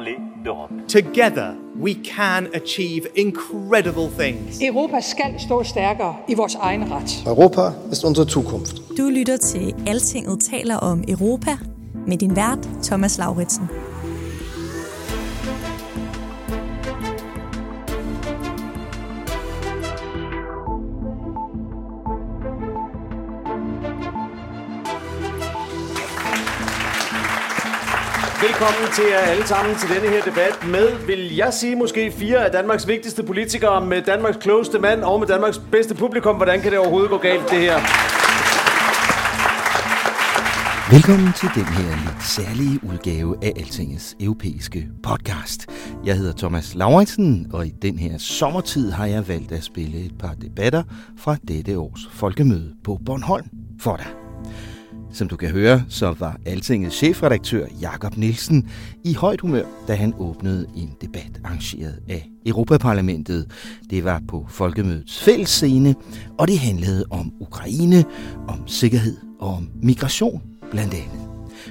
parler d'Europe. Together, we can achieve incredible things. Europa skal stå stærkere i vores egen ret. Europa ist unsere Zukunft. Du lytter til Altinget taler om Europa med din vært Thomas Lauritsen. Velkommen til jer alle sammen til denne her debat med, vil jeg sige, måske fire af Danmarks vigtigste politikere, med Danmarks klogeste mand og med Danmarks bedste publikum. Hvordan kan det overhovedet gå galt, det her? Velkommen til den her lidt særlige udgave af Altingets europæiske podcast. Jeg hedder Thomas Lauritsen, og i den her sommertid har jeg valgt at spille et par debatter fra dette års folkemøde på Bornholm for dig. Som du kan høre, så var Altingets chefredaktør Jakob Nielsen i højt humør, da han åbnede en debat arrangeret af Europaparlamentet. Det var på Folkemødets fælles scene, og det handlede om Ukraine, om sikkerhed og om migration blandt andet.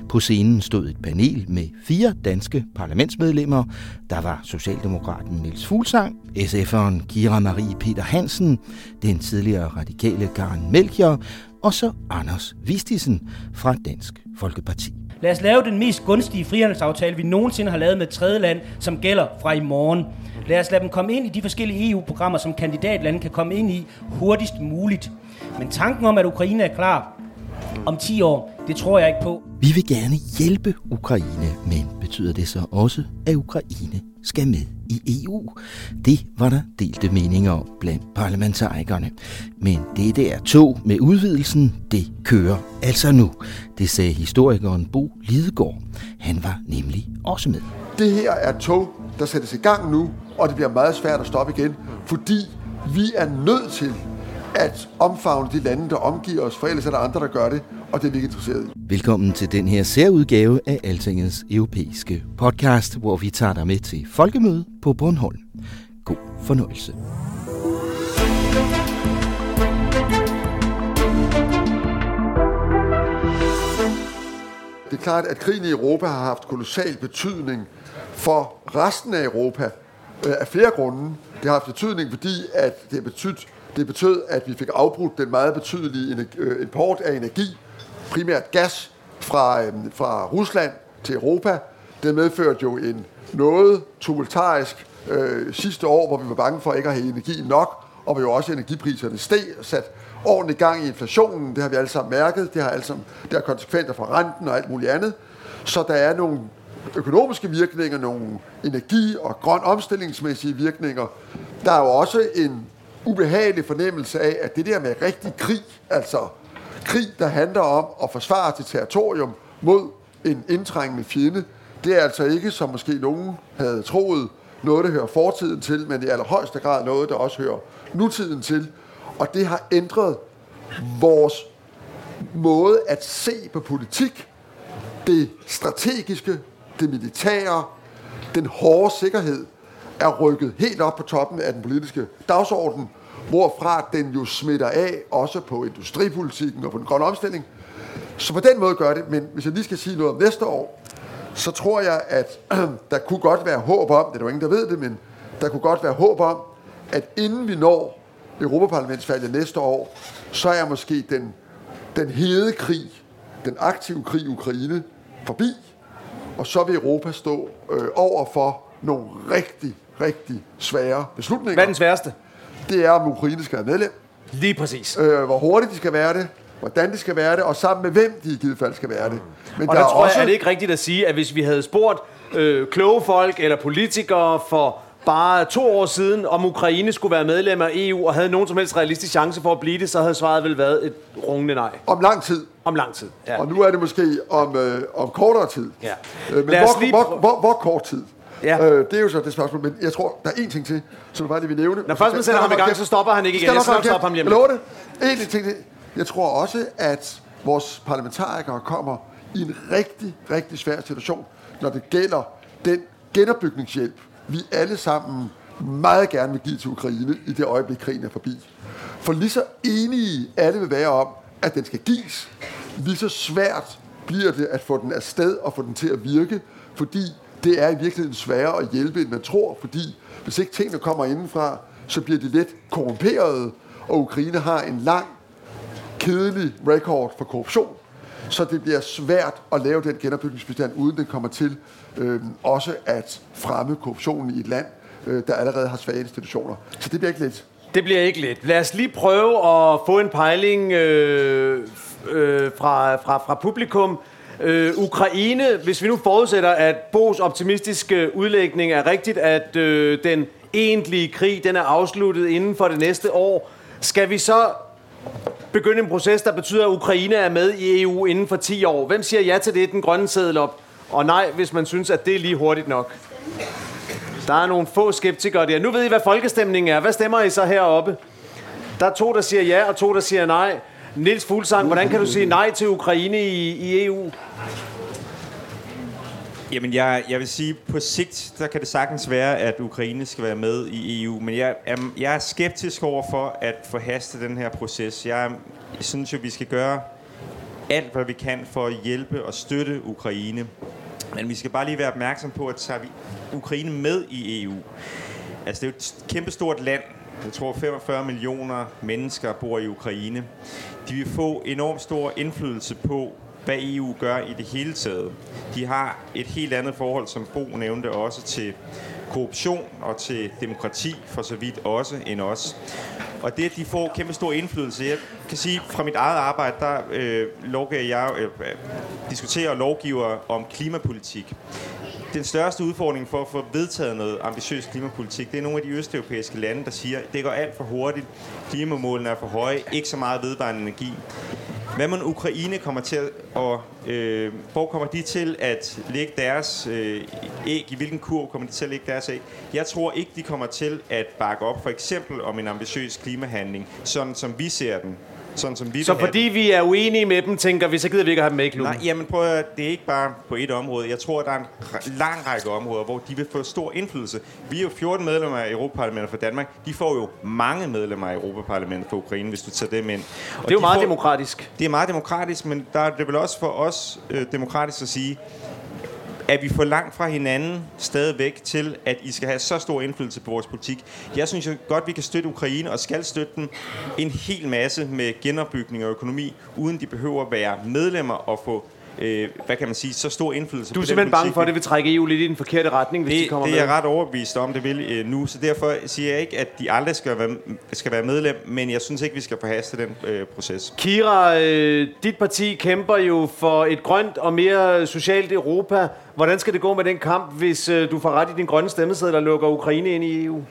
På scenen stod et panel med fire danske parlamentsmedlemmer. Der var Socialdemokraten Niels Fuglsang, SF'eren Kira Marie Peter Hansen, den tidligere radikale Karen Melchior og så Anders Vistisen fra Dansk Folkeparti. Lad os lave den mest gunstige frihandelsaftale, vi nogensinde har lavet med et tredje land, som gælder fra i morgen. Lad os lade dem komme ind i de forskellige EU-programmer, som kandidatlande kan komme ind i hurtigst muligt. Men tanken om, at Ukraine er klar om 10 år, det tror jeg ikke på. Vi vil gerne hjælpe Ukraine, men betyder det så også, at Ukraine skal med i EU? Det var der delte meninger om blandt parlamentarikerne. Men det der tog med udvidelsen, det kører altså nu. Det sagde historikeren Bo Lidegaard. Han var nemlig også med. Det her er tog, der sættes i gang nu, og det bliver meget svært at stoppe igen, fordi vi er nødt til at omfavne de lande, der omgiver os, for ellers er der andre, der gør det, og det er vi ikke interesseret i. Velkommen til den her særudgave af Altingets europæiske podcast, hvor vi tager dig med til folkemøde på Bornholm. God fornøjelse. Det er klart, at krigen i Europa har haft kolossal betydning for resten af Europa øh, af flere grunde. Det har haft betydning, fordi at det, betød, det betød, at vi fik afbrudt den meget betydelige øh, import af energi, primært gas, fra, øh, fra Rusland til Europa. Det medførte jo en noget tumultarisk øh, sidste år, hvor vi var bange for ikke at have energi nok, og hvor jo også energipriserne steg og sat ordentlig gang i inflationen. Det har vi alle sammen mærket. Det har, alle sammen, det har konsekvenser for renten og alt muligt andet. Så der er nogle økonomiske virkninger, nogle energi- og grøn omstillingsmæssige virkninger. Der er jo også en ubehagelig fornemmelse af, at det der med rigtig krig, altså krig, der handler om at forsvare sit territorium mod en indtrængende fjende, det er altså ikke, som måske nogen havde troet, noget, der hører fortiden til, men i allerhøjeste grad noget, der også hører nutiden til. Og det har ændret vores måde at se på politik, det strategiske, det militære, den hårde sikkerhed, er rykket helt op på toppen af den politiske dagsorden, hvorfra den jo smitter af, også på industripolitikken og på den grønne omstilling. Så på den måde gør det, men hvis jeg lige skal sige noget om næste år, så tror jeg, at der kunne godt være håb om, det er jo ingen, der ved det, men der kunne godt være håb om, at inden vi når Europaparlamentsvalget næste år, så er måske den, den hede krig, den aktive krig i Ukraine forbi, og så vil Europa stå øh, over for nogle rigtig, rigtig svære beslutninger. Hvad er den sværeste? Det er, om Ukraine skal være medlem. Lige præcis. Øh, hvor hurtigt de skal være det, hvordan de skal være det, og sammen med hvem de i givet fald skal være det. Men og der, der tror også... jeg, er det ikke rigtigt at sige, at hvis vi havde spurgt øh, kloge folk eller politikere for bare to år siden, om Ukraine skulle være medlem af EU og havde nogen som helst realistisk chance for at blive det, så havde svaret vel været et rungende nej. Om lang tid. Om lang tid. Ja. Og nu er det måske om, øh, om kortere tid. Ja. Øh, men hvor, lige hvor, hvor, hvor kort tid? Ja. Øh, det er jo så det spørgsmål, men jeg tror, der er én ting til, som jeg bare lige vil nævne. Når først man sætter ham i gang, så stopper han ikke igen. Jeg skal nok stoppe ham om Jeg lover det. En ting til. Jeg tror også, at vores parlamentarikere kommer i en rigtig, rigtig svær situation, når det gælder den genopbygningshjælp, vi alle sammen meget gerne vil give til Ukraine i det øjeblik, krigen er forbi. For lige så enige alle vil være om, at den skal gives, lige så svært bliver det at få den afsted og få den til at virke, fordi det er i virkeligheden sværere at hjælpe, end man tror, fordi hvis ikke tingene kommer indenfra, så bliver de let korrumperede, og Ukraine har en lang, kedelig rekord for korruption, så det bliver svært at lave den genopbygningsbestand, uden den kommer til øh, også at fremme korruptionen i et land, øh, der allerede har svage institutioner. Så det bliver ikke let. Det bliver ikke let. Lad os lige prøve at få en pejling øh, øh, fra, fra, fra publikum. Øh, Ukraine, hvis vi nu forudsætter, at Bos optimistiske udlægning er rigtigt, at øh, den egentlige krig den er afsluttet inden for det næste år, skal vi så begynde en proces, der betyder, at Ukraine er med i EU inden for 10 år? Hvem siger ja til det? Den grønne seddel op. Og nej, hvis man synes, at det er lige hurtigt nok. Der er nogle få skeptikere der. Nu ved I, hvad folkestemningen er. Hvad stemmer I så heroppe? Der er to, der siger ja, og to, der siger nej. Nils Fuglsang, hvordan kan du sige nej til Ukraine i, i EU? Jamen, jeg, jeg vil sige, på sigt, der kan det sagtens være, at Ukraine skal være med i EU, men jeg er, jeg er skeptisk over for at forhaste den her proces. Jeg, jeg synes jo, vi skal gøre alt, hvad vi kan for at hjælpe og støtte Ukraine. Men vi skal bare lige være opmærksom på, at tager vi Ukraine med i EU. Altså, det er jo et kæmpestort land. Jeg tror, 45 millioner mennesker bor i Ukraine. De vil få enormt stor indflydelse på, hvad EU gør i det hele taget. De har et helt andet forhold, som Bo nævnte også, til korruption og til demokrati, for så vidt også end os. Og det, at de får kæmpe stor indflydelse, jeg kan sige, fra mit eget arbejde, der øh, lovgiver jeg, øh, øh, diskuterer og lovgiver om klimapolitik. Den største udfordring for at få vedtaget noget ambitiøs klimapolitik, det er nogle af de østeuropæiske lande, der siger, det går alt for hurtigt, klimamålene er for høje, ikke så meget vedvarende energi. Hvad man Ukraine kommer til at, og øh, hvor kommer de til at lægge deres øh, æg? I hvilken kurv kommer de til at lægge deres æg? Jeg tror ikke, de kommer til at bakke op for eksempel om en ambitiøs klimahandling, sådan som vi ser den. Sådan som vi Så fordi vi er uenige med dem, tænker vi, så gider vi ikke have dem med i klubben. Nej, jamen prøv at, høre, det er ikke bare på et område. Jeg tror, der er en lang række områder, hvor de vil få stor indflydelse. Vi er jo 14 medlemmer af Europaparlamentet for Danmark. De får jo mange medlemmer af Europaparlamentet for Ukraine, hvis du tager dem ind. Og Det er jo de meget får, demokratisk. Det er meget demokratisk, men der er det vel også for os øh, demokratisk at sige, er vi for langt fra hinanden stadigvæk til, at I skal have så stor indflydelse på vores politik. Jeg synes jo godt, vi kan støtte Ukraine og skal støtte dem en hel masse med genopbygning og økonomi, uden de behøver at være medlemmer og få øh, hvad kan man sige, så stor indflydelse Du er på simpelthen bange for, at det vil trække EU lidt i den forkerte retning, hvis det, de kommer det med. er jeg ret overbevist om, det vil øh, nu. Så derfor siger jeg ikke, at de aldrig skal være, skal være medlem, men jeg synes ikke, vi skal forhaste den øh, proces. Kira, øh, dit parti kæmper jo for et grønt og mere socialt Europa. Hvordan skal det gå med den kamp, hvis øh, du får ret i din grønne stemmeseddel og lukker Ukraine ind i EU?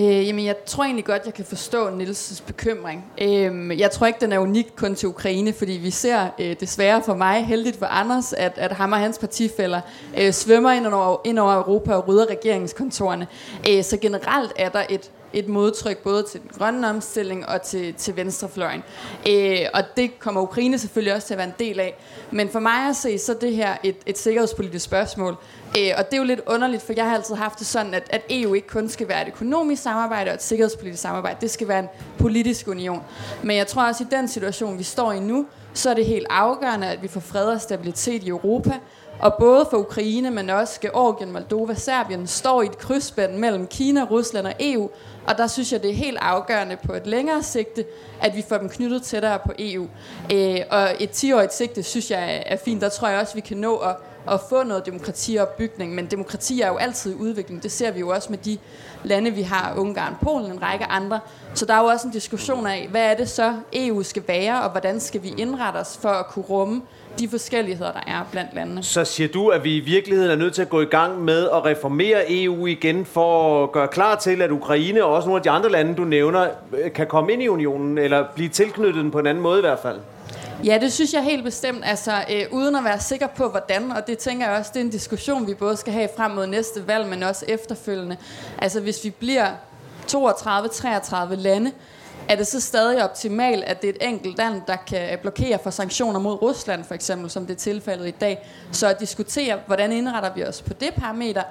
Øh, jamen, jeg tror egentlig godt, jeg kan forstå Nils' bekymring. Øh, jeg tror ikke, den er unik kun til Ukraine, fordi vi ser øh, desværre for mig, heldigt for Anders, at, at ham og hans partifælder øh, svømmer ind over, ind over Europa og rydder regeringskontorene. Øh, så generelt er der et et modtryk både til den grønne omstilling og til, til venstrefløjen. Øh, og det kommer Ukraine selvfølgelig også til at være en del af. Men for mig at se, så er det her et, et sikkerhedspolitisk spørgsmål. Øh, og det er jo lidt underligt, for jeg har altid haft det sådan, at, at EU ikke kun skal være et økonomisk samarbejde og et sikkerhedspolitisk samarbejde. Det skal være en politisk union. Men jeg tror også, i den situation, vi står i nu, så er det helt afgørende, at vi får fred og stabilitet i Europa. Og både for Ukraine, men også Georgien, Moldova, Serbien, står i et krydsspænd mellem Kina, Rusland og EU. Og der synes jeg, det er helt afgørende på et længere sigte, at vi får dem knyttet tættere på EU. Øh, og et 10-årigt sigte, synes jeg er- fint. Der tror jeg også, vi kan nå at, at få noget demokratiopbygning. Men demokrati er jo altid i udvikling. Det ser vi jo også med de lande, vi har. Ungarn, Polen, en række andre. Så der er jo også en diskussion af, hvad er det så, EU skal være, og hvordan skal vi indrette os for at kunne rumme de forskelligheder, der er blandt landene. Så siger du, at vi i virkeligheden er nødt til at gå i gang med at reformere EU igen for at gøre klar til, at Ukraine og også nogle af de andre lande, du nævner, øh, kan komme ind i unionen eller blive tilknyttet den på en anden måde i hvert fald? Ja, det synes jeg helt bestemt, altså øh, uden at være sikker på, hvordan, og det tænker jeg også, det er en diskussion, vi både skal have frem mod næste valg, men også efterfølgende. Altså hvis vi bliver 32-33 lande, er det så stadig optimalt, at det er et enkelt land, der kan blokere for sanktioner mod Rusland, for eksempel, som det er tilfældet i dag? Så at diskutere, hvordan indretter vi os på det parameter,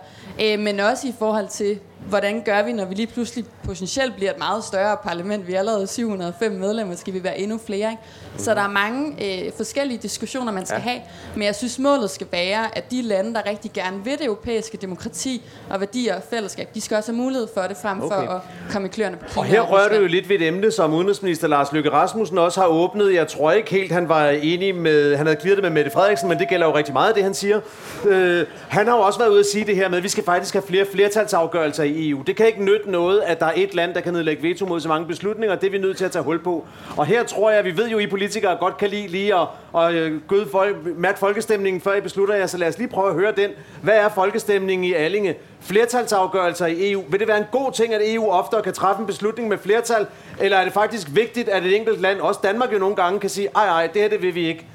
øh, men også i forhold til, hvordan gør vi, når vi lige pludselig potentielt bliver et meget større parlament. Vi er allerede 705 medlemmer, skal vi være endnu flere. Ikke? Så der er mange øh, forskellige diskussioner, man skal ja. have. Men jeg synes, målet skal være, at de lande, der rigtig gerne vil det europæiske demokrati og værdier og fællesskab, de skal også have mulighed for det, frem for okay. at komme i kløerne på Kina Og her rører du jo lidt ved et emne, som udenrigsminister Lars Løkke Rasmussen også har åbnet. Jeg tror ikke helt, han var enig med, han havde kviret med Mette Frederiksen, men det gælder jo rigtig meget, det han siger. Øh, han har jo også været ude at sige det her med, at vi skal faktisk have flere flertalsafgørelser i EU. Det kan ikke nytte noget, at der er et land, der kan nedlægge veto mod så mange beslutninger. Det er vi nødt til at tage hul på. Og her tror jeg, vi ved jo, at I politikere godt kan lide lige at, at øh, gøde folk, mærke folkestemningen, før I beslutter jer. Så lad os lige prøve at høre den. Hvad er folkestemningen i Allinge? Flertalsafgørelser i EU. Vil det være en god ting, at EU oftere kan træffe en beslutning med flertal? Eller er det faktisk vigtigt, at et enkelt land, også Danmark jo nogle gange, kan sige, ej, ej, det her det vil vi ikke.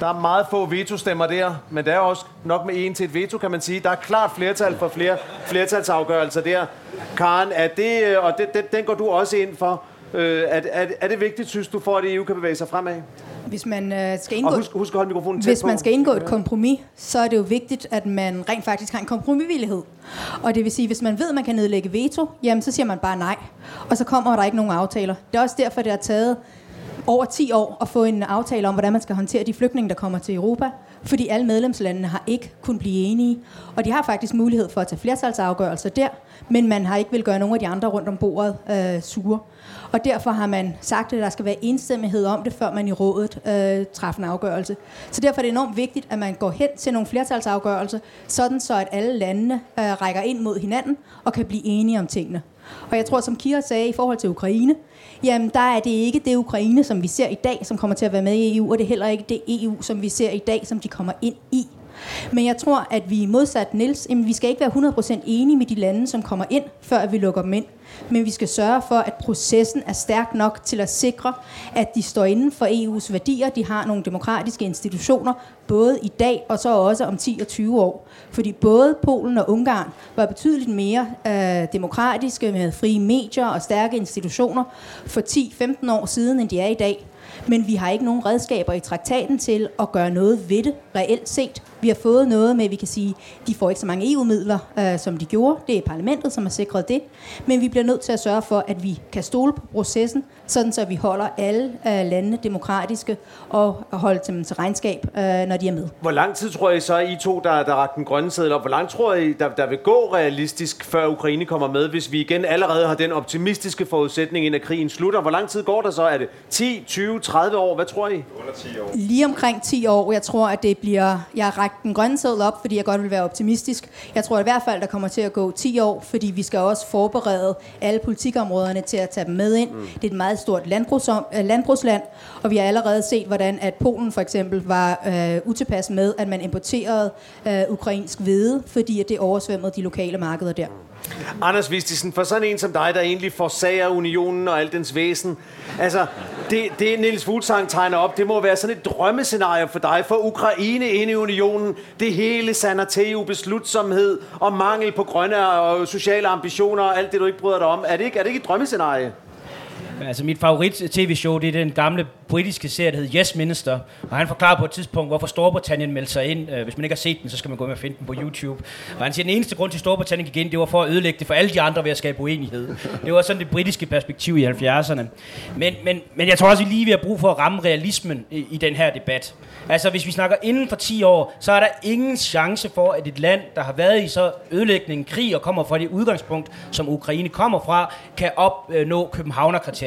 Der er meget få veto-stemmer der, men der er også nok med en til et veto, kan man sige. Der er klart flertal for flere flertalsafgørelser der. Karen, er det, øh, og det, den, den går du også ind for. Øh, er, er, er det vigtigt, synes du, for at EU kan bevæge sig fremad? Hvis man øh, skal indgå, og husk, husk at holde mikrofonen tæt hvis på. man skal indgå et kompromis, så er det jo vigtigt, at man rent faktisk har en kompromisvillighed. Og det vil sige, hvis man ved, at man kan nedlægge veto, jamen så siger man bare nej. Og så kommer der ikke nogen aftaler. Det er også derfor, det har taget over 10 år at få en aftale om, hvordan man skal håndtere de flygtninge, der kommer til Europa. Fordi alle medlemslandene har ikke kunnet blive enige. Og de har faktisk mulighed for at tage flertalsafgørelser der, men man har ikke vil gøre nogen af de andre rundt om bordet øh, sure. Og derfor har man sagt, at der skal være enstemmighed om det, før man i rådet øh, træffer en afgørelse. Så derfor er det enormt vigtigt, at man går hen til nogle flertalsafgørelser, sådan så at alle landene øh, rækker ind mod hinanden og kan blive enige om tingene. Og jeg tror, som Kira sagde i forhold til Ukraine, jamen der er det ikke det Ukraine, som vi ser i dag, som kommer til at være med i EU, og det er heller ikke det EU, som vi ser i dag, som de kommer ind i. Men jeg tror, at vi modsat Niels, jamen, vi skal ikke være 100% enige med de lande, som kommer ind, før vi lukker dem ind. Men vi skal sørge for, at processen er stærk nok til at sikre, at de står inden for EU's værdier. De har nogle demokratiske institutioner, både i dag og så også om 10 og 20 år. Fordi både Polen og Ungarn var betydeligt mere øh, demokratiske med frie medier og stærke institutioner for 10-15 år siden, end de er i dag. Men vi har ikke nogen redskaber i traktaten til at gøre noget ved det reelt set. Vi har fået noget med, at vi kan sige, at de får ikke så mange EU-midler, øh, som de gjorde. Det er parlamentet, som har sikret det. Men vi bliver nødt til at sørge for, at vi kan stole på processen, sådan så vi holder alle øh, landene demokratiske og holder dem til regnskab, øh, når de er med. Hvor lang tid tror I så, I to, der, der rakte den grønne sædel op, hvor lang tror I, der, der vil gå realistisk, før Ukraine kommer med, hvis vi igen allerede har den optimistiske forudsætning, ind at krigen slutter? Hvor lang tid går der så? Er det 10, 20, 30 år? Hvad tror I? Under 10 år. Lige omkring 10 år. Jeg tror, at det bliver... Jeg har rakt den grønne sædel op, fordi jeg godt vil være optimistisk. Jeg tror i hvert fald, der kommer til at gå 10 år, fordi vi skal også forberede alle politikområderne til at tage dem med ind. Mm. Det er et meget stort øh, landbrugsland, og vi har allerede set, hvordan at Polen for eksempel var øh, utilpas med, at man importerede øh, ukrainsk hvede, fordi at det oversvømmede de lokale markeder der. Anders Vistisen, for sådan en som dig, der egentlig forsager unionen og alt dens væsen, altså, det, det Niels Fuglsang tegner op, det må være sådan et drømmescenarie for dig, for Ukraine ind i unionen, det hele Sanateo, beslutsomhed og mangel på grønne og sociale ambitioner og alt det, du ikke bryder dig om. Er det ikke, er det ikke et drømmescenarie? Altså mit favorit tv-show, det er den gamle britiske serie, der hedder Yes Minister. Og han forklarer på et tidspunkt, hvorfor Storbritannien meldte sig ind. Øh, hvis man ikke har set den, så skal man gå med og finde den på YouTube. Og han siger, at den eneste grund til, at Storbritannien gik ind, det var for at ødelægge det for alle de andre ved at skabe uenighed. Det var sådan det britiske perspektiv i 70'erne. Men, men, men jeg tror også, at vi lige vil have brug for at ramme realismen i, i den her debat. Altså hvis vi snakker inden for 10 år, så er der ingen chance for, at et land, der har været i så ødelæggende krig og kommer fra det udgangspunkt, som Ukraine kommer fra, kan opnå øh,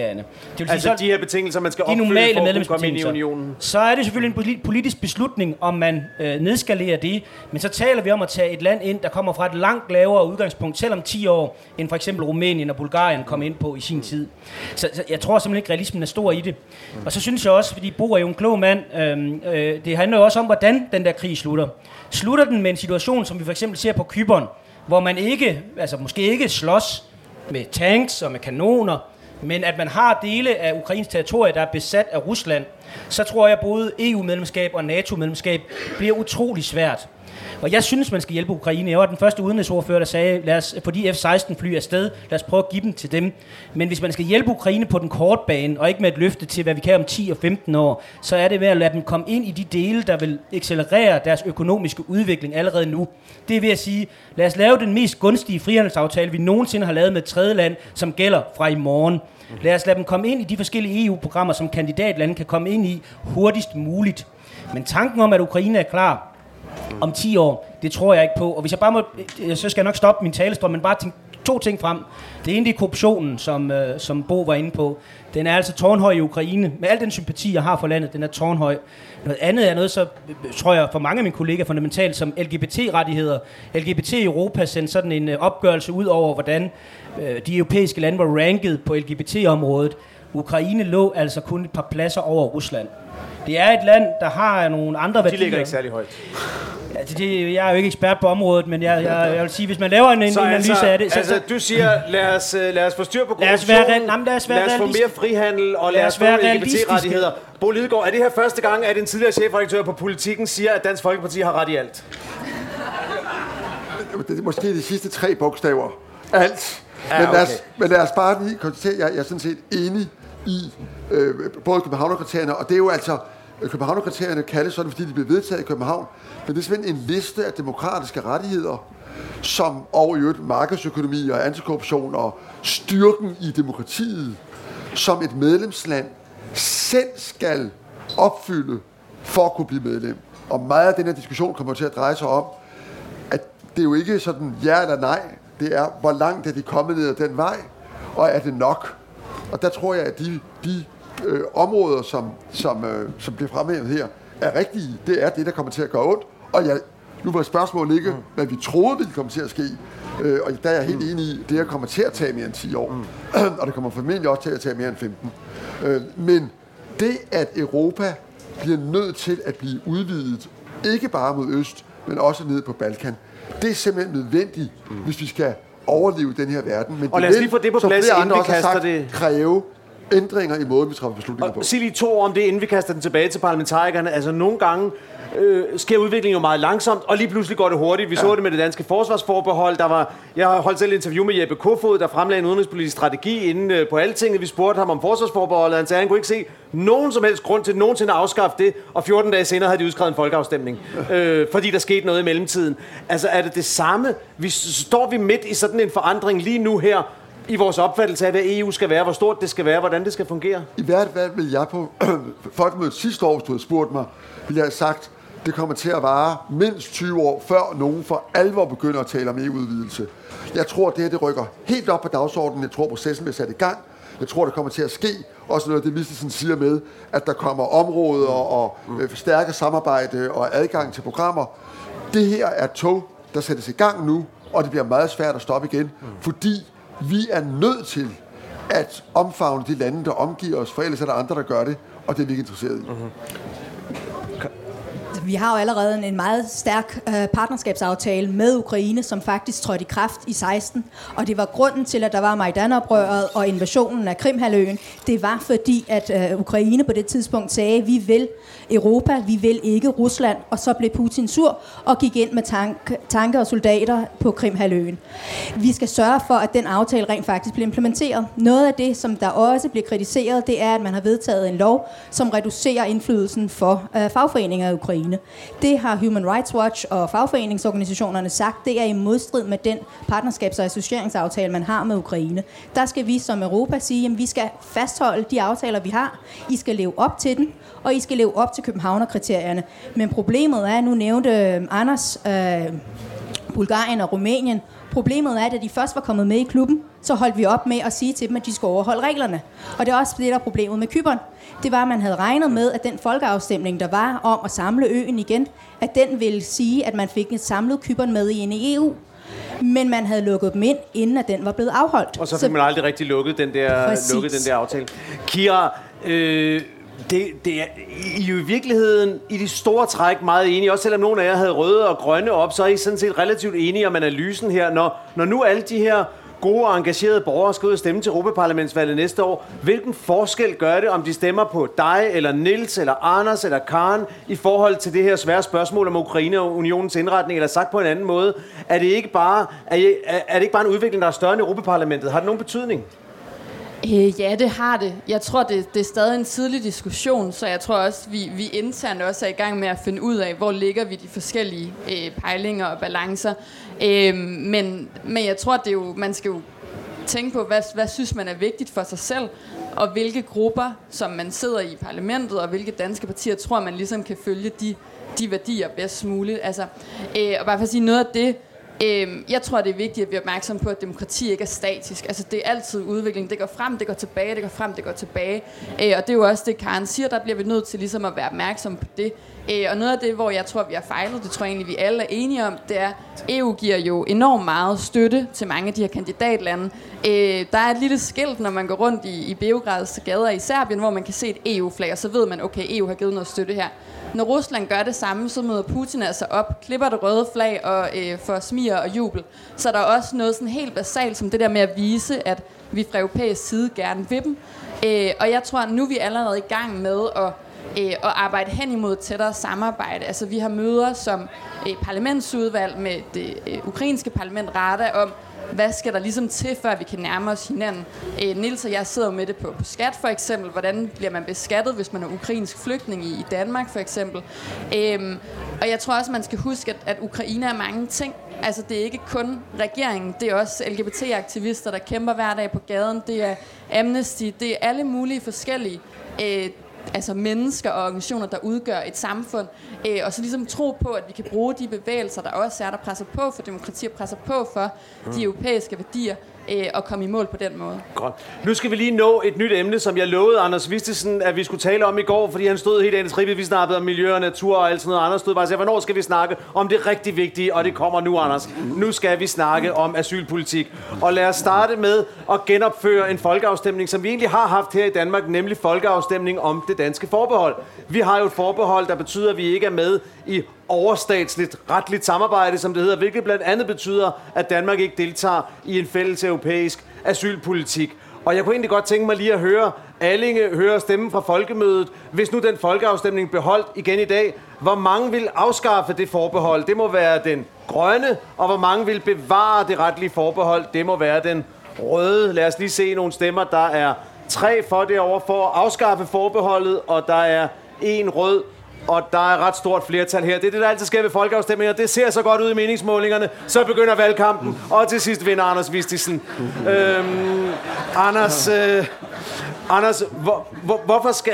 Københavnerkriterierne. Det vil sige, altså så, de her betingelser, man skal de opfylde normale for at komme ind i unionen. Så er det selvfølgelig en politisk beslutning, om man øh, nedskalerer det. Men så taler vi om at tage et land ind, der kommer fra et langt lavere udgangspunkt, selvom 10 år, end for eksempel Rumænien og Bulgarien kom ind på i sin tid. Så, så jeg tror simpelthen ikke, realismen er stor i det. Og så synes jeg også, fordi Bo er jo en klog mand, øh, øh, det handler jo også om, hvordan den der krig slutter. Slutter den med en situation, som vi for eksempel ser på Kyberen, hvor man ikke, altså måske ikke slås med tanks og med kanoner, men at man har dele af Ukrains territorie, der er besat af Rusland, så tror jeg, både EU-medlemskab og NATO-medlemskab bliver utrolig svært. Og jeg synes, man skal hjælpe Ukraine. Jeg var den første udenrigsordfører, der sagde, lad os få de F-16 fly afsted, lad os prøve at give dem til dem. Men hvis man skal hjælpe Ukraine på den korte bane, og ikke med et løfte til, hvad vi kan om 10 og 15 år, så er det ved at lade dem komme ind i de dele, der vil accelerere deres økonomiske udvikling allerede nu. Det er ved at sige, lad os lave den mest gunstige frihandelsaftale, vi nogensinde har lavet med et tredje land, som gælder fra i morgen. Lad os lade dem komme ind i de forskellige EU-programmer, som kandidatlande kan komme ind i hurtigst muligt. Men tanken om, at Ukraine er klar, om 10 år, det tror jeg ikke på. Og hvis jeg bare må, øh, så skal jeg nok stoppe min talestrøm, men bare tænke to ting frem. Det ene det er korruptionen, som, øh, som Bo var inde på. Den er altså tårnhøj i Ukraine. Med al den sympati, jeg har for landet, den er tårnhøj. Noget andet er noget, så øh, tror jeg for mange af mine kollegaer fundamentalt som LGBT-rettigheder. LGBT i Europa sendte sådan en øh, opgørelse ud over, hvordan øh, de europæiske lande var ranket på LGBT-området. Ukraine lå altså kun et par pladser over Rusland. Det er et land, der har nogle andre værdier. De ligger ikke særlig højt. Ja, det, det, jeg er jo ikke ekspert på området, men jeg, jeg, jeg vil sige, hvis man laver en, en Så analyse altså, af det... Så, altså, du siger, lad os, øh, lad os få styr på Lad os korruption, være jamen, lad os være lad os få mere frihandel, og lad, Lad os få. LGBT-rettigheder. Bo Lidegaard, er det her første gang, at en tidligere chefredaktør på Politiken siger, at Dansk Folkeparti har ret i alt? Det er måske de sidste tre bogstaver. Alt. Ja, men, lad os, okay. men lad os bare lige konstatere, at jeg, jeg er sådan set enig i øh, både Københavnerkriterierne, og det er jo altså, øh, Københavnerkriterierne kaldes sådan, fordi de blev vedtaget i København, men det er simpelthen en liste af demokratiske rettigheder, som over i øvrigt markedsøkonomi og antikorruption og styrken i demokratiet, som et medlemsland selv skal opfylde for at kunne blive medlem. Og meget af den her diskussion kommer til at dreje sig om, at det er jo ikke sådan ja eller nej. Det er, hvor langt er de kommet ned ad den vej, og er det nok? Og der tror jeg, at de, de øh, områder, som, som, øh, som bliver fremhævet her, er rigtige. Det er det, der kommer til at gøre ondt. Og jeg, nu var spørgsmålet ikke, mm. hvad vi troede ville komme til at ske. Øh, og der er jeg helt enig i, det her kommer til at tage mere end 10 år. Mm. og det kommer formentlig også til at tage mere end 15. Øh, men det, at Europa bliver nødt til at blive udvidet, ikke bare mod øst, men også ned på Balkan, det er simpelthen nødvendigt, mm. hvis vi skal overleve den her verden. Men Og lad os lige få det på plads, inden vi kaster sagt, det- kræve ændringer i måden, vi træffer beslutninger på. Sig lige to om det, inden vi kaster den tilbage til parlamentarikerne. Altså nogle gange øh, sker udviklingen jo meget langsomt, og lige pludselig går det hurtigt. Vi ja. så det med det danske forsvarsforbehold. Der var, jeg har holdt selv et interview med Jeppe Kofod, der fremlagde en udenrigspolitisk strategi inden øh, på Altinget. Vi spurgte ham om forsvarsforbeholdet, og han sagde, at han kunne ikke se nogen som helst grund til nogensinde at afskaffe det, og 14 dage senere havde de udskrevet en folkeafstemning, øh, fordi der skete noget i mellemtiden. Altså er det det samme? Vi, står vi midt i sådan en forandring lige nu her, i vores opfattelse af, hvad EU skal være, hvor stort det skal være, hvordan det skal fungere? I hvert fald vil jeg på folkemødet sidste år, hvis du havde spurgt mig, ville jeg have sagt, det kommer til at vare mindst 20 år, før nogen for alvor begynder at tale om EU-udvidelse. Jeg tror, det her det rykker helt op på dagsordenen. Jeg tror, processen bliver sat i gang. Jeg tror, det kommer til at ske. Også noget af det, Vistesen siger med, at der kommer områder og øh, stærke samarbejde og adgang til programmer. Det her er tog, der sættes i gang nu, og det bliver meget svært at stoppe igen, fordi vi er nødt til at omfavne de lande, der omgiver os, for ellers er der andre, der gør det, og det er vi ikke interesseret i. Mm-hmm. Vi har jo allerede en- en meget stærk øh, partnerskabsaftale med Ukraine, som faktisk trådte i kraft i 16. Og det var grunden til, at der var Majdan-oprøret og invasionen af Krimhaløen. Det var fordi, at øh, Ukraine på det tidspunkt sagde, vi vil Europa, vi vil ikke Rusland. Og så blev Putin sur og gik ind med tank, tanker og soldater på Krimhaløen. Vi skal sørge for, at den aftale rent faktisk bliver implementeret. Noget af det, som der også bliver kritiseret, det er, at man har vedtaget en lov, som reducerer indflydelsen for øh, fagforeninger i Ukraine. Det har Human Rights Watch og fagforeningsorganisationerne sagt, det er i modstrid med den partnerskabs- og associeringsaftale, man har med Ukraine. Der skal vi som Europa sige, at vi skal fastholde de aftaler, vi har. I skal leve op til den, og I skal leve op til Københavner-kriterierne. Men problemet er, nu nævnte øh, Anders øh, Bulgarien og Rumænien. Problemet er, at da de først var kommet med i klubben, så holdt vi op med at sige til dem, at de skulle overholde reglerne. Og det er også det, der er problemet med Kyberen. Det var, at man havde regnet med, at den folkeafstemning, der var om at samle øen igen, at den ville sige, at man fik et samlet Kyberen med ind i EU. Men man havde lukket dem ind, inden at den var blevet afholdt. Og så fik man aldrig rigtig lukket den der, Præcis. lukket den der aftale. Kira, øh, det, det er, I er jo i virkeligheden i de store træk meget enige. Også selvom nogle af jer havde røde og grønne op, så er I sådan set relativt enige om analysen her. Når, når nu alle de her gode og engagerede borgere skal ud og stemme til Europaparlamentsvalget næste år. Hvilken forskel gør det, om de stemmer på dig, eller Nils, eller Anders, eller Karen, i forhold til det her svære spørgsmål om Ukraine og unionens indretning, eller sagt på en anden måde? Er det ikke bare, er, I- er, er det ikke bare en udvikling, der er større end Europaparlamentet? Har det nogen betydning? Øh, ja, det har det. Jeg tror, det, det er stadig en tidlig diskussion, så jeg tror også, vi, vi internt også er i gang med at finde ud af, hvor ligger vi de forskellige øh, pejlinger og balancer. Øh, men, men jeg tror, det er jo, man skal jo tænke på, hvad, hvad synes man er vigtigt for sig selv, og hvilke grupper, som man sidder i parlamentet, og hvilke danske partier, tror man ligesom kan følge de, de værdier bedst muligt. Altså, øh, og bare for at sige noget af det, Øhm, jeg tror, det er vigtigt, at vi er opmærksom på, at demokrati ikke er statisk. Altså, det er altid udvikling. Det går frem, det går tilbage, det går frem, det går tilbage. Øh, og det er jo også det, Karen siger, der bliver vi nødt til ligesom at være opmærksom på det. Øh, og noget af det, hvor jeg tror, vi har fejlet, det tror jeg egentlig, vi alle er enige om, det er, EU giver jo enormt meget støtte til mange af de her kandidatlande. Øh, der er et lille skilt, når man går rundt i, i Beograds gader i Serbien, hvor man kan se et EU-flag, og så ved man, okay, EU har givet noget støtte her. Når Rusland gør det samme, så møder Putin altså op, klipper det røde flag og øh, får smiger og jubel. Så er der også noget sådan helt basalt som det der med at vise, at vi fra europæisk side gerne vil dem. Øh, og jeg tror, at nu er vi allerede i gang med at øh, at arbejde hen imod tættere samarbejde. Altså vi har møder som øh, parlamentsudvalg med det øh, ukrainske parlament Rada om, hvad skal der ligesom til, før vi kan nærme os hinanden. Øh, Nils og jeg sidder jo med det på, på skat for eksempel. Hvordan bliver man beskattet, hvis man er ukrainsk flygtning i, i Danmark for eksempel. Øh, og jeg tror også, man skal huske, at, at Ukraine er mange ting. Altså det er ikke kun regeringen, det er også LGBT-aktivister, der kæmper hver dag på gaden. Det er Amnesty, det er alle mulige forskellige øh, altså mennesker og organisationer, der udgør et samfund, øh, og så ligesom tro på, at vi kan bruge de bevægelser, der også er, der presser på for demokrati og presser på for Mm. de europæiske værdier, øh, og komme i mål på den måde. Godt. Nu skal vi lige nå et nyt emne, som jeg lovede Anders Vistesen, at vi skulle tale om i går, fordi han stod helt andet trippet. Vi snakkede om miljø og natur og alt sådan noget. Anders stod bare og sagde, hvornår skal vi snakke om det rigtig vigtige, og det kommer nu, Anders. Nu skal vi snakke om asylpolitik. Og lad os starte med at genopføre en folkeafstemning, som vi egentlig har haft her i Danmark, nemlig folkeafstemning om det danske forbehold. Vi har jo et forbehold, der betyder, at vi ikke er med i overstatsligt retligt samarbejde, som det hedder, hvilket blandt andet betyder, at Danmark ikke deltager i en fælles europæisk asylpolitik. Og jeg kunne egentlig godt tænke mig lige at høre Allinge høre stemmen fra folkemødet. Hvis nu den folkeafstemning beholdt igen i dag, hvor mange vil afskaffe det forbehold? Det må være den grønne, og hvor mange vil bevare det retlige forbehold? Det må være den røde. Lad os lige se nogle stemmer. Der er tre for det over for at afskaffe forbeholdet, og der er en rød, og der er ret stort flertal her. Det er det, der altid sker ved folkeafstemninger. Det ser så godt ud i meningsmålingerne. Så begynder valgkampen, og til sidst vinder Anders Vistisen. Øhm, Anders, øh, Anders hvor, hvor, hvorfor, skal,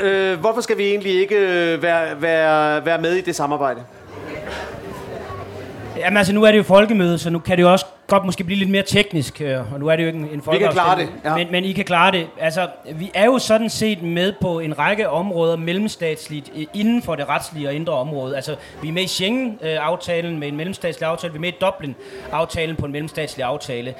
øh, hvorfor skal vi egentlig ikke øh, være, være, være med i det samarbejde? Jamen altså, nu er det jo folkemøde, så nu kan det jo også godt måske blive lidt mere teknisk, øh, og nu er det jo ikke en, en Vi kan klare det, ja. men, men I kan klare det. Altså, vi er jo sådan set med på en række områder mellemstatsligt øh, inden for det retslige og indre område. Altså, vi er med i Schengen-aftalen med en mellemstatslig aftale, vi er med i Dublin-aftalen på en mellemstatslig aftale.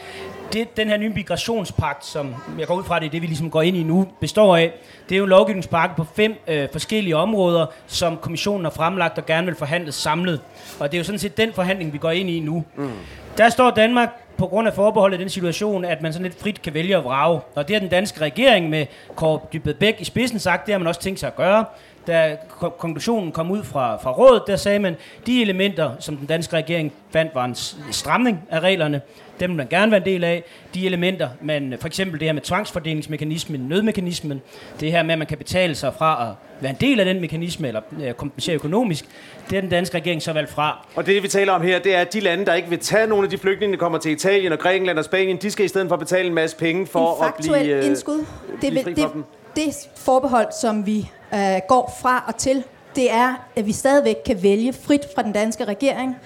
Det, den her nye migrationspagt, som jeg går ud fra, det er det, vi ligesom går ind i nu, består af, det er jo en lovgivningspakke på fem øh, forskellige områder, som kommissionen har fremlagt og gerne vil forhandle samlet. Og det er jo sådan set den forhandling, vi går ind i nu. Mm. Der står Danmark på grund af forbeholdet i den situation, at man sådan lidt frit kan vælge at vrage. Og det har den danske regering med Kåre Dybvad Bæk i spidsen sagt, det har man også tænkt sig at gøre. Da ko- konklusionen kom ud fra, fra rådet, der sagde man, de elementer, som den danske regering fandt var en stramning af reglerne, dem vil man gerne være en del af. De elementer, man, for eksempel det her med tvangsfordelingsmekanismen, nødmekanismen, det her med, at man kan betale sig fra at være en del af den mekanisme, eller øh, kompensere økonomisk, det er den danske regering så valgt fra. Og det, vi taler om her, det er, at de lande, der ikke vil tage nogle af de flygtninge, der kommer til Italien og Grækenland og Spanien, de skal i stedet for betale en masse penge for en at blive, øh, indskud. Det, blive fri vil, det, dem. det forbehold, som vi øh, går fra og til, det er, at vi stadigvæk kan vælge frit fra den danske regering,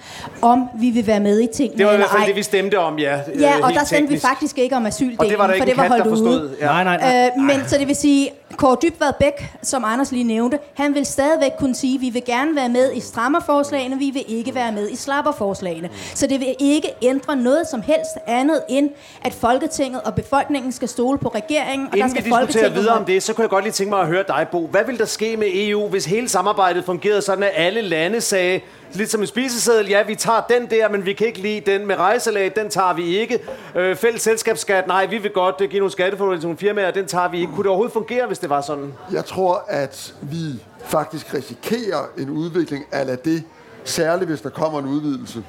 om vi vil være med i tingene Det var i eller hvert fald ej. det, vi stemte om, ja. Ja, øh, og der stemte vi teknisk. faktisk ikke om asyldelen, Og det var der ikke for det var kat, der holdt ude. forstod. Ja. Nej, nej, nej. Øh, men så det vil sige, Kåre Dybvad Bæk, som Anders lige nævnte, han vil stadigvæk kunne sige, at vi vil gerne være med i strammerforslagene, vi vil ikke være med i slapperforslagene. Så det vil ikke ændre noget som helst andet end, at Folketinget og befolkningen skal stole på regeringen, og Inden der vi skal diskuterer Folketinget videre om det, så kunne jeg godt lige tænke mig at høre dig, Bo. Hvad ville der ske med EU, hvis hele samarbejdet fungerede sådan, at alle lande sagde, lidt som en spiseseddel, ja, vi tager den der, men vi kan ikke lide den med rejselag, den tager vi ikke. Øh, fælles selskabsskat, nej, vi vil godt øh, give nogle skattefordele til nogle firmaer, den tager vi ikke. Kunne det overhovedet fungere, hvis det var sådan? Jeg tror, at vi faktisk risikerer en udvikling af det, særligt hvis der kommer en udvidelse.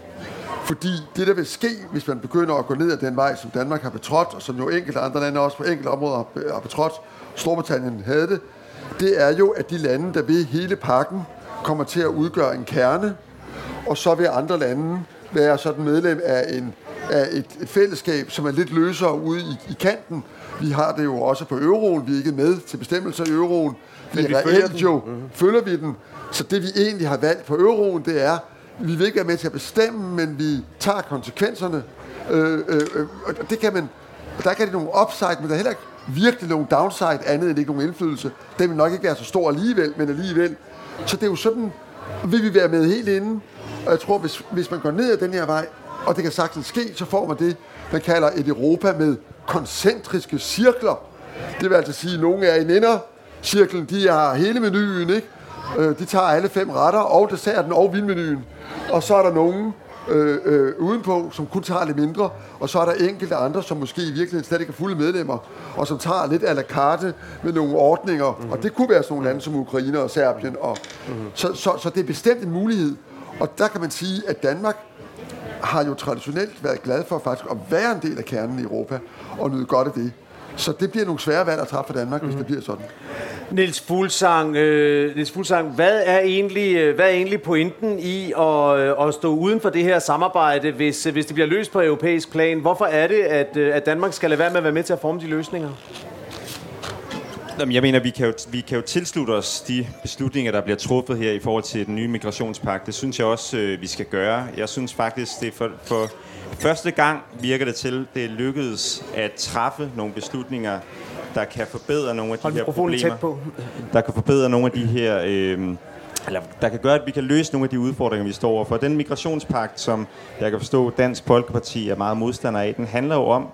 Fordi det, der vil ske, hvis man begynder at gå ned ad den vej, som Danmark har betrådt, og som jo enkelte andre lande også på enkelte områder har- betrådt, Storbritannien havde det, det er jo, at de lande, der ved hele pakken, kommer til at udgøre en kerne, og så vil andre lande være sådan medlem af, en, af et, et fællesskab, som er lidt løsere ude i, i kanten. Vi har det jo også på euroen. Vi er ikke med til bestemmelser i euroen. Men vi vi følger reelt jo mm-hmm. følger vi den. Så det vi egentlig har valgt på euroen, det er, vi vil ikke være med til at bestemme, men vi tager konsekvenserne. Øh, øh, øh, og det kan man, og der kan det nogle upside, men der er heller ikke virkelig nogen downside andet end ikke nogen indflydelse. Den vil nok ikke være så stor alligevel, men alligevel. Så det er jo sådan, vil vi være med helt inden. Og jeg tror, hvis, hvis man går ned ad den her vej, og det kan sagtens ske, så får man det, man kalder et Europa med koncentriske cirkler. Det vil altså sige, at nogle er i indercirklen, de har hele menuen, ikke? Øh, de tager alle fem retter, og desserten og vinmenuen. Og så er der nogen øh, øh, udenpå, som kun tager lidt mindre, og så er der enkelte andre, som måske i virkeligheden slet ikke er fulde medlemmer, og som tager lidt à la carte med nogle ordninger. Mm-hmm. Og det kunne være sådan nogle lande som Ukraine og Serbien. Og, mm-hmm. så, så, så det er bestemt en mulighed. Og der kan man sige, at Danmark har jo traditionelt været glad for faktisk at være en del af kernen i Europa, og nyde godt af det. Så det bliver nogle svære valg at træffe for Danmark, mm-hmm. hvis det bliver sådan. Niels Fuglsang, øh, Niels Fuglsang hvad, er egentlig, øh, hvad er egentlig pointen i at, øh, at stå uden for det her samarbejde, hvis, øh, hvis det bliver løst på europæisk plan? Hvorfor er det, at, at Danmark skal lade være med at være med til at forme de løsninger? Jamen, jeg mener, vi kan, jo, vi kan jo tilslutte os de beslutninger, der bliver truffet her i forhold til den nye migrationspagt. Det synes jeg også, øh, vi skal gøre. Jeg synes faktisk, det er for, for første gang virker det til, det er lykkedes at træffe nogle beslutninger, der kan forbedre nogle af de Hold her problemer. tæt på. Der kan forbedre nogle af de her... Øh, eller der kan gøre, at vi kan løse nogle af de udfordringer, vi står overfor. Den migrationspagt, som jeg kan forstå, Dansk Folkeparti er meget modstander af, den handler jo om,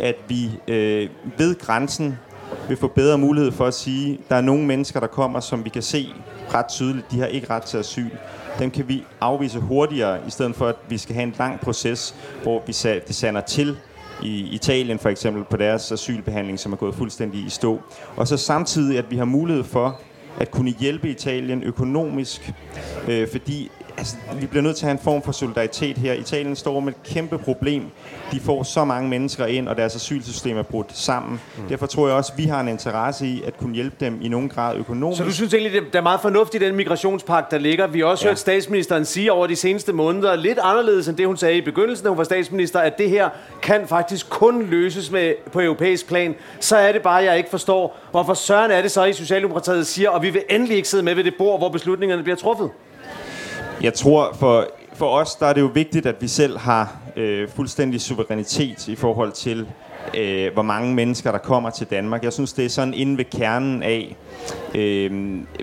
at vi øh, ved grænsen vil få bedre mulighed for at sige, at der er nogle mennesker, der kommer, som vi kan se ret tydeligt, de har ikke ret til asyl. Dem kan vi afvise hurtigere, i stedet for at vi skal have en lang proces, hvor vi det sander til i Italien for eksempel på deres asylbehandling, som er gået fuldstændig i stå. Og så samtidig, at vi har mulighed for at kunne hjælpe Italien økonomisk, øh, fordi altså, vi bliver nødt til at have en form for solidaritet her. Italien står med et kæmpe problem. De får så mange mennesker ind, og deres asylsystem er brudt sammen. Mm. Derfor tror jeg også, at vi har en interesse i at kunne hjælpe dem i nogen grad økonomisk. Så du synes egentlig, det er meget fornuftigt, den migrationspagt, der ligger? Vi har også ja. Ja. hørt statsministeren sige over de seneste måneder, lidt anderledes end det, hun sagde i begyndelsen, da hun var statsminister, at det her kan faktisk kun løses med, på europæisk plan. Så er det bare, jeg ikke forstår, hvorfor søren er det så, i Socialdemokratiet siger, og vi vil endelig ikke sidde med ved det bord, hvor beslutningerne bliver truffet. Jeg tror, for, for os der er det jo vigtigt, at vi selv har øh, fuldstændig suverænitet i forhold til, øh, hvor mange mennesker, der kommer til Danmark. Jeg synes, det er sådan inde ved kernen af, øh,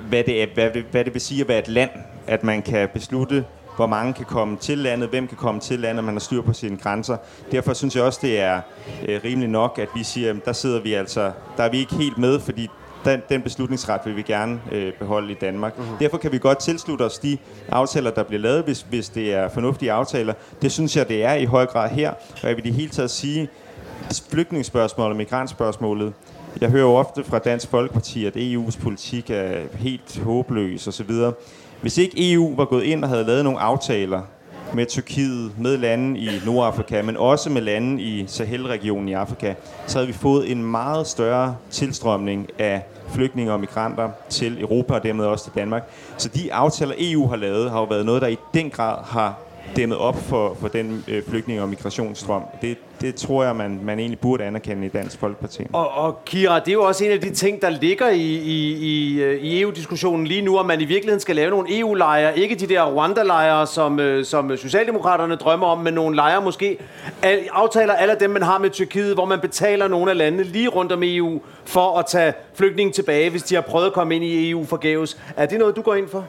hvad, det er, hvad, det, hvad det vil sige at være et land, at man kan beslutte, hvor mange kan komme til landet, hvem kan komme til landet, man har styr på sine grænser. Derfor synes jeg også, det er øh, rimelig nok, at vi siger, at der sidder vi altså, der er vi ikke helt med, fordi den, den beslutningsret vil vi gerne øh, beholde i Danmark. Mm-hmm. Derfor kan vi godt tilslutte os de aftaler, der bliver lavet, hvis, hvis det er fornuftige aftaler. Det synes jeg, det er i høj grad her. Og jeg vil i det hele taget sige, flygtningsspørgsmålet og migrantspørgsmålet, jeg hører jo ofte fra Dansk Folkeparti, at EU's politik er helt håbløs osv. Hvis ikke EU var gået ind og havde lavet nogle aftaler med Tyrkiet, med lande i Nordafrika, men også med lande i Sahel-regionen i Afrika, så havde vi fået en meget større tilstrømning af flygtninge og migranter til Europa og dermed også til Danmark. Så de aftaler, EU har lavet, har jo været noget, der i den grad har dæmmet op for, for den øh, flygtninge- og migrationsstrøm. Det, det tror jeg, man, man egentlig burde anerkende i Dansk Folkeparti. Og, og Kira, det er jo også en af de ting, der ligger i, i, i, øh, i EU-diskussionen lige nu, at man i virkeligheden skal lave nogle EU-lejre, ikke de der Rwanda-lejre, som, øh, som Socialdemokraterne drømmer om, men nogle lejre måske. Al, aftaler alle dem, man har med Tyrkiet, hvor man betaler nogle af landene lige rundt om EU for at tage flygtninge tilbage, hvis de har prøvet at komme ind i EU forgæves. Er det noget, du går ind for?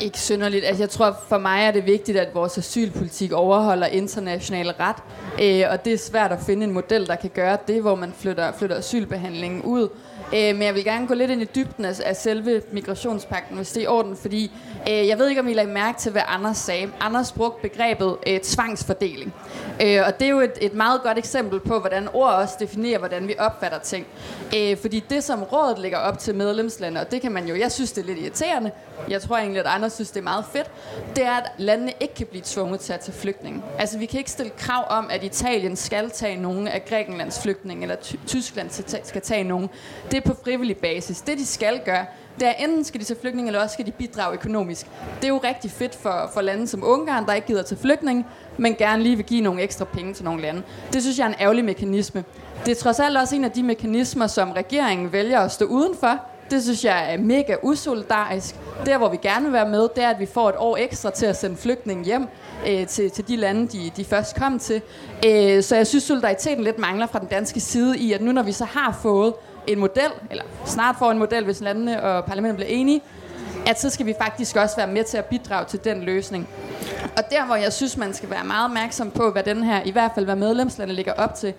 Ikke synderligt. Altså, jeg tror, for mig er det vigtigt, at vores asylpolitik overholder international ret. Øh, og det er svært at finde en model, der kan gøre det, hvor man flytter, flytter asylbehandlingen ud. Øh, men jeg vil gerne gå lidt ind i dybden af, af selve migrationspakten, hvis det er i orden, fordi øh, jeg ved ikke, om I lagde mærke til, hvad Anders sagde. Anders brugte begrebet øh, tvangsfordeling. Øh, og det er jo et, et meget godt eksempel på, hvordan ord også definerer, hvordan vi opfatter ting. Øh, fordi det, som rådet lægger op til medlemslandene, og det kan man jo, jeg synes, det er lidt irriterende, jeg tror egentlig, at andre synes, det er meget fedt, det er, at landene ikke kan blive tvunget til at tage flygtninge. Altså, vi kan ikke stille krav om, at Italien skal tage nogen af Grækenlands flygtninge, eller Tyskland skal tage nogen. Det er på frivillig basis. Det, de skal gøre, det er enten skal de tage flygtninge, eller også skal de bidrage økonomisk. Det er jo rigtig fedt for, for lande som Ungarn, der ikke gider til flygtninge, men gerne lige vil give nogle ekstra penge til nogle lande. Det synes jeg er en ærgerlig mekanisme. Det er trods alt også en af de mekanismer, som regeringen vælger at stå udenfor, det synes jeg er mega usolidarisk. Der, hvor vi gerne vil være med, det er, at vi får et år ekstra til at sende flygtninge hjem øh, til, til de lande, de, de først kom til. Øh, så jeg synes, solidariteten lidt mangler fra den danske side i, at nu når vi så har fået en model, eller snart får en model, hvis landene og parlamentet bliver enige, at så skal vi faktisk også være med til at bidrage til den løsning. Og der, hvor jeg synes, man skal være meget opmærksom på, hvad den her, i hvert fald hvad medlemslandet ligger op til,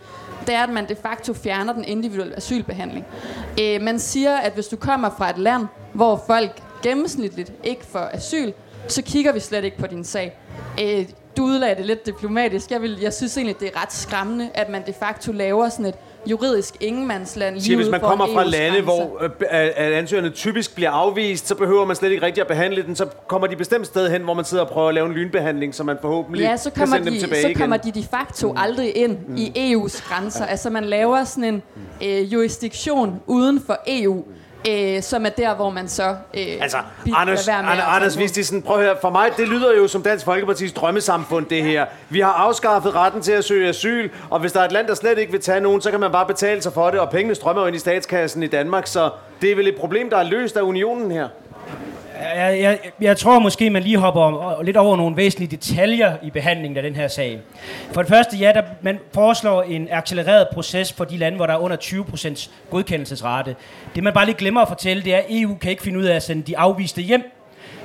det er, at man de facto fjerner den individuelle asylbehandling. Øh, man siger, at hvis du kommer fra et land, hvor folk gennemsnitligt ikke får asyl, så kigger vi slet ikke på din sag. Øh, du udlagde det lidt diplomatisk. Jeg, vil, jeg synes egentlig, det er ret skræmmende, at man de facto laver sådan et juridisk ingenmandsland lige Siger, hvis man kommer fra lande, hvor øh, ansøgerne typisk bliver afvist, så behøver man slet ikke rigtig at behandle den. Så kommer de bestemt sted hen, hvor man sidder og prøver at lave en lynbehandling, så man forhåbentlig ja, så kommer kan sende de, dem tilbage så igen. kommer de de facto aldrig ind mm. i EU's grænser. Altså man laver sådan en øh, jurisdiktion uden for EU, øh, som er der, hvor man så øh, Altså, Anders, Anders, Anders Vistisen, prøv at høre. For mig, det lyder jo som Dansk Folkepartis drømmesamfund, det her. Vi har afskaffet retten til at søge asyl, og hvis der er et land, der slet ikke vil tage nogen, så kan man bare betale sig for det, og pengene strømmer jo ind i statskassen i Danmark, så det er vel et problem, der er løst af unionen her. Jeg, jeg, jeg tror måske, man lige hopper lidt over nogle væsentlige detaljer i behandlingen af den her sag. For det første, ja, der, man foreslår en accelereret proces for de lande, hvor der er under 20% godkendelsesrate. Det man bare lige glemmer at fortælle, det er, at EU kan ikke finde ud af at sende de afviste hjem.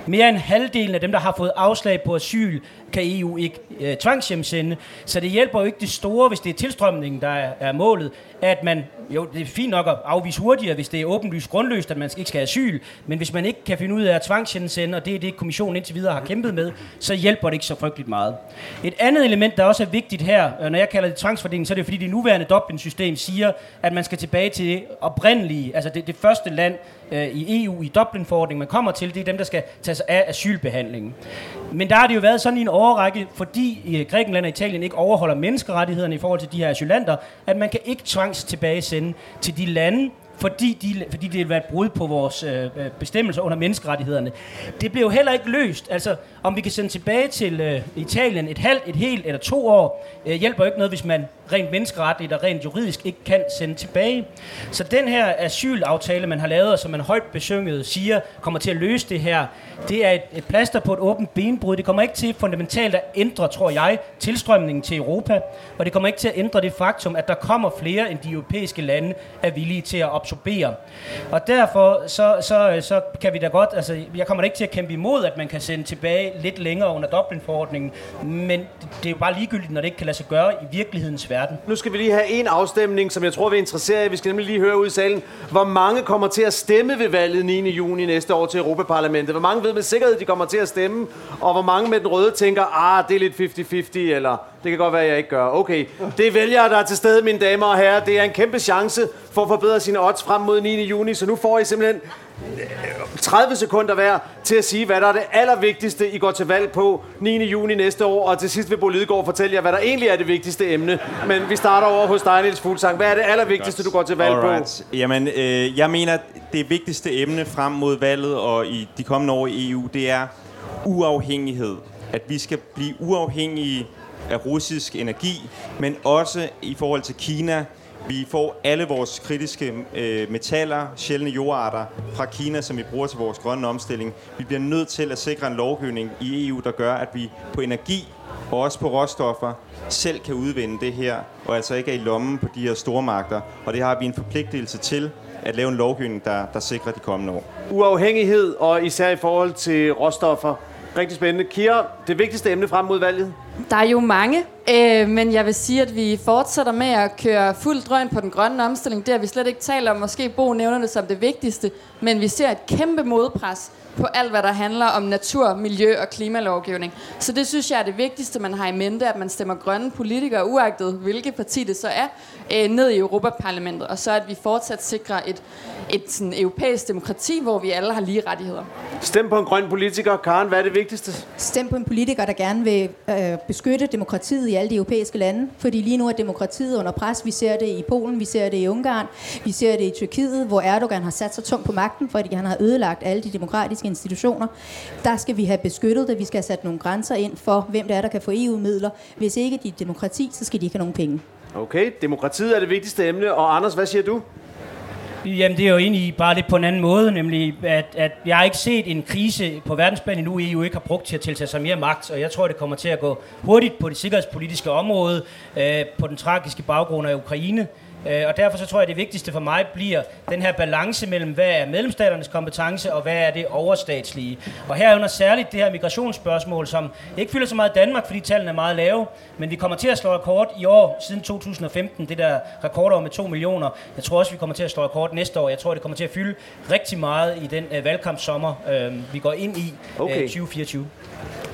Mere end halvdelen af dem, der har fået afslag på asyl, kan EU ikke øh, tvangshjemsende. Så det hjælper jo ikke det store, hvis det er tilstrømningen, der er, er målet, at man, jo, det er fint nok at afvise hurtigere, hvis det er åbenlyst grundløst, at man ikke skal have asyl, men hvis man ikke kan finde ud af at tvangshjemsende, og det er det, kommissionen indtil videre har kæmpet med, så hjælper det ikke så frygteligt meget. Et andet element, der også er vigtigt her, når jeg kalder det tvangsfordeling, så er det fordi det nuværende Dublin-system siger, at man skal tilbage til det oprindelige, altså det, det første land øh, i EU i Dublin-forordningen, man kommer til, det er dem, der skal tage sig af asylbehandlingen. Men der har det jo været sådan i en overrække, fordi øh, Grækenland og Italien ikke overholder menneskerettighederne i forhold til de her asylanter, at man kan ikke tvangs tilbage sende til de lande, fordi, de, fordi det vil være et brud på vores øh, øh bestemmelser under menneskerettighederne. Det blev heller ikke løst. Altså, om vi kan sende tilbage til øh, Italien et halvt, et helt eller to år, øh, hjælper ikke noget, hvis man rent menneskeretligt og rent juridisk ikke kan sende tilbage. Så den her asylaftale, man har lavet, og som man højt besynget siger, kommer til at løse det her, det er et, et plaster på et åbent benbrud. Det kommer ikke til fundamentalt at ændre, tror jeg, tilstrømningen til Europa, og det kommer ikke til at ændre det faktum, at der kommer flere, end de europæiske lande er villige til at absorbere. Og derfor så, så, så kan vi da godt, altså jeg kommer da ikke til at kæmpe imod, at man kan sende tilbage lidt længere under Dublin-forordningen, men det er jo bare ligegyldigt, når det ikke kan lade sig gøre i virkelighedens verden. Nu skal vi lige have en afstemning, som jeg tror, vi er interesseret i. Vi skal nemlig lige høre ud i salen, hvor mange kommer til at stemme ved valget 9. juni næste år til Europaparlamentet. Hvor mange ved med sikkerhed, de kommer til at stemme, og hvor mange med den røde tænker, ah, det er lidt 50-50, eller det kan godt være, jeg ikke gør. Okay, det er vælgere, der er til stede, mine damer og herrer. Det er en kæmpe chance for at forbedre sine odds frem mod 9. juni, så nu får I simpelthen 30 sekunder hver til at sige, hvad der er det allervigtigste, I går til valg på 9. juni næste år. Og til sidst vil Bo Lidegaard fortælle jer, hvad der egentlig er det vigtigste emne. Men vi starter over hos dig, Niels Fuglsang. Hvad er det allervigtigste, du går til valg Alright. på? Jamen, øh, jeg mener, det vigtigste emne frem mod valget og i de kommende år i EU, det er uafhængighed at vi skal blive uafhængige af russisk energi, men også i forhold til Kina. Vi får alle vores kritiske øh, metaller, sjældne jordarter fra Kina, som vi bruger til vores grønne omstilling. Vi bliver nødt til at sikre en lovgivning i EU, der gør, at vi på energi og også på råstoffer selv kan udvinde det her, og altså ikke er i lommen på de her store magter. Og det har vi en forpligtelse til at lave en lovgivning, der, der sikrer de kommende år. Uafhængighed, og især i forhold til råstoffer. Rigtig spændende. Kira, det vigtigste emne frem mod valget? Der er jo mange, øh, men jeg vil sige, at vi fortsætter med at køre fuld drøn på den grønne omstilling. Det har vi slet ikke talt om. Måske Bo nævner det som det vigtigste, men vi ser et kæmpe modpres på alt, hvad der handler om natur, miljø og klimalovgivning. Så det synes jeg er det vigtigste, man har i mente, at man stemmer grønne politikere, uagtet hvilket parti det så er, øh, ned i Europaparlamentet. Og så at vi fortsat sikrer et, et sådan europæisk demokrati, hvor vi alle har lige rettigheder. Stem på en grøn politiker. Karen, hvad er det vigtigste? Stem på en politiker, der gerne vil øh, beskytte demokratiet i alle de europæiske lande. Fordi lige nu er demokratiet under pres. Vi ser det i Polen, vi ser det i Ungarn, vi ser det i Tyrkiet, hvor Erdogan har sat sig tungt på magten, fordi han har ødelagt alle de demokratiske institutioner. Der skal vi have beskyttet det. Vi skal have sat nogle grænser ind for, hvem det er, der kan få EU-midler. Hvis ikke de er demokrati, så skal de ikke have nogen penge. Okay, demokratiet er det vigtigste emne. Og Anders, hvad siger du? Jamen, det er jo egentlig bare lidt på en anden måde, nemlig at, at jeg har ikke set en krise på verdensplan endnu, EU ikke har brugt til at tiltage sig mere magt, og jeg tror, det kommer til at gå hurtigt på det sikkerhedspolitiske område, øh, på den tragiske baggrund af Ukraine, Øh, og derfor så tror jeg, at det vigtigste for mig bliver den her balance mellem, hvad er medlemsstaternes kompetence, og hvad er det overstatslige. Og herunder særligt det her migrationsspørgsmål, som ikke fylder så meget i Danmark, fordi tallene er meget lave, men vi kommer til at slå rekord i år, siden 2015, det der rekordår med 2 millioner. Jeg tror også, vi kommer til at slå rekord næste år. Jeg tror, det kommer til at fylde rigtig meget i den uh, valgkampsommer, uh, vi går ind i uh, okay. 2024.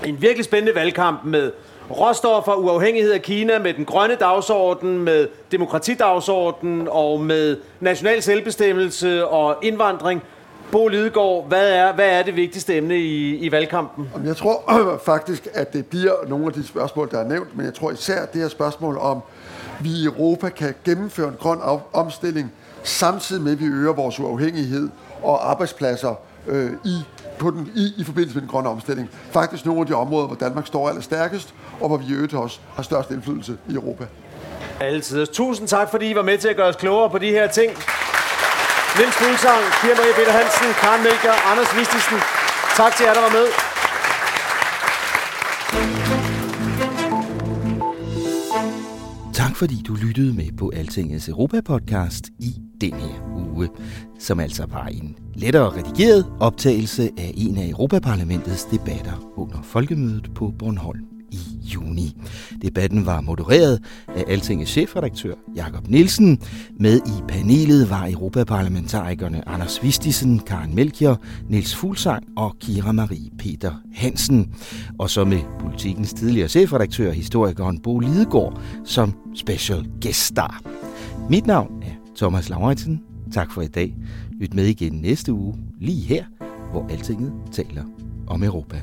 En virkelig spændende valgkamp med råstoffer, uafhængighed af Kina, med den grønne dagsorden, med demokratidagsorden og med national selvbestemmelse og indvandring. Bo Lidegaard, hvad er, hvad er det vigtigste emne i, i valgkampen? Jeg tror faktisk, at det bliver nogle af de spørgsmål, der er nævnt, men jeg tror især det her spørgsmål om, vi i Europa kan gennemføre en grøn omstilling, samtidig med, at vi øger vores uafhængighed og arbejdspladser øh, i på den, i, i forbindelse med den grønne omstilling. Faktisk nogle af de områder, hvor Danmark står allerstærkest, og hvor vi i øvrigt også har størst indflydelse i Europa. Altid. Tusind tak, fordi I var med til at gøre os klogere på de her ting. Niels Fuglsang, Pia Marie Peter Hansen, Karen Melker, Anders Vistisen. Tak til jer, der var med. Fordi du lyttede med på Altingets Europa-podcast i den her uge, som altså var en lettere redigeret optagelse af en af Europaparlamentets debatter under folkemødet på Bornholm juni. Debatten var modereret af Altingets chefredaktør Jakob Nielsen. Med i panelet var europaparlamentarikerne Anders Vistisen, Karen Melchior, Niels Fuglsang og Kira Marie Peter Hansen. Og så med politikens tidligere chefredaktør, historikeren Bo Lidegaard, som special guest star. Mit navn er Thomas Lauritsen. Tak for i dag. Lyt med igen næste uge, lige her, hvor Altinget taler om Europa.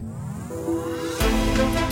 thank you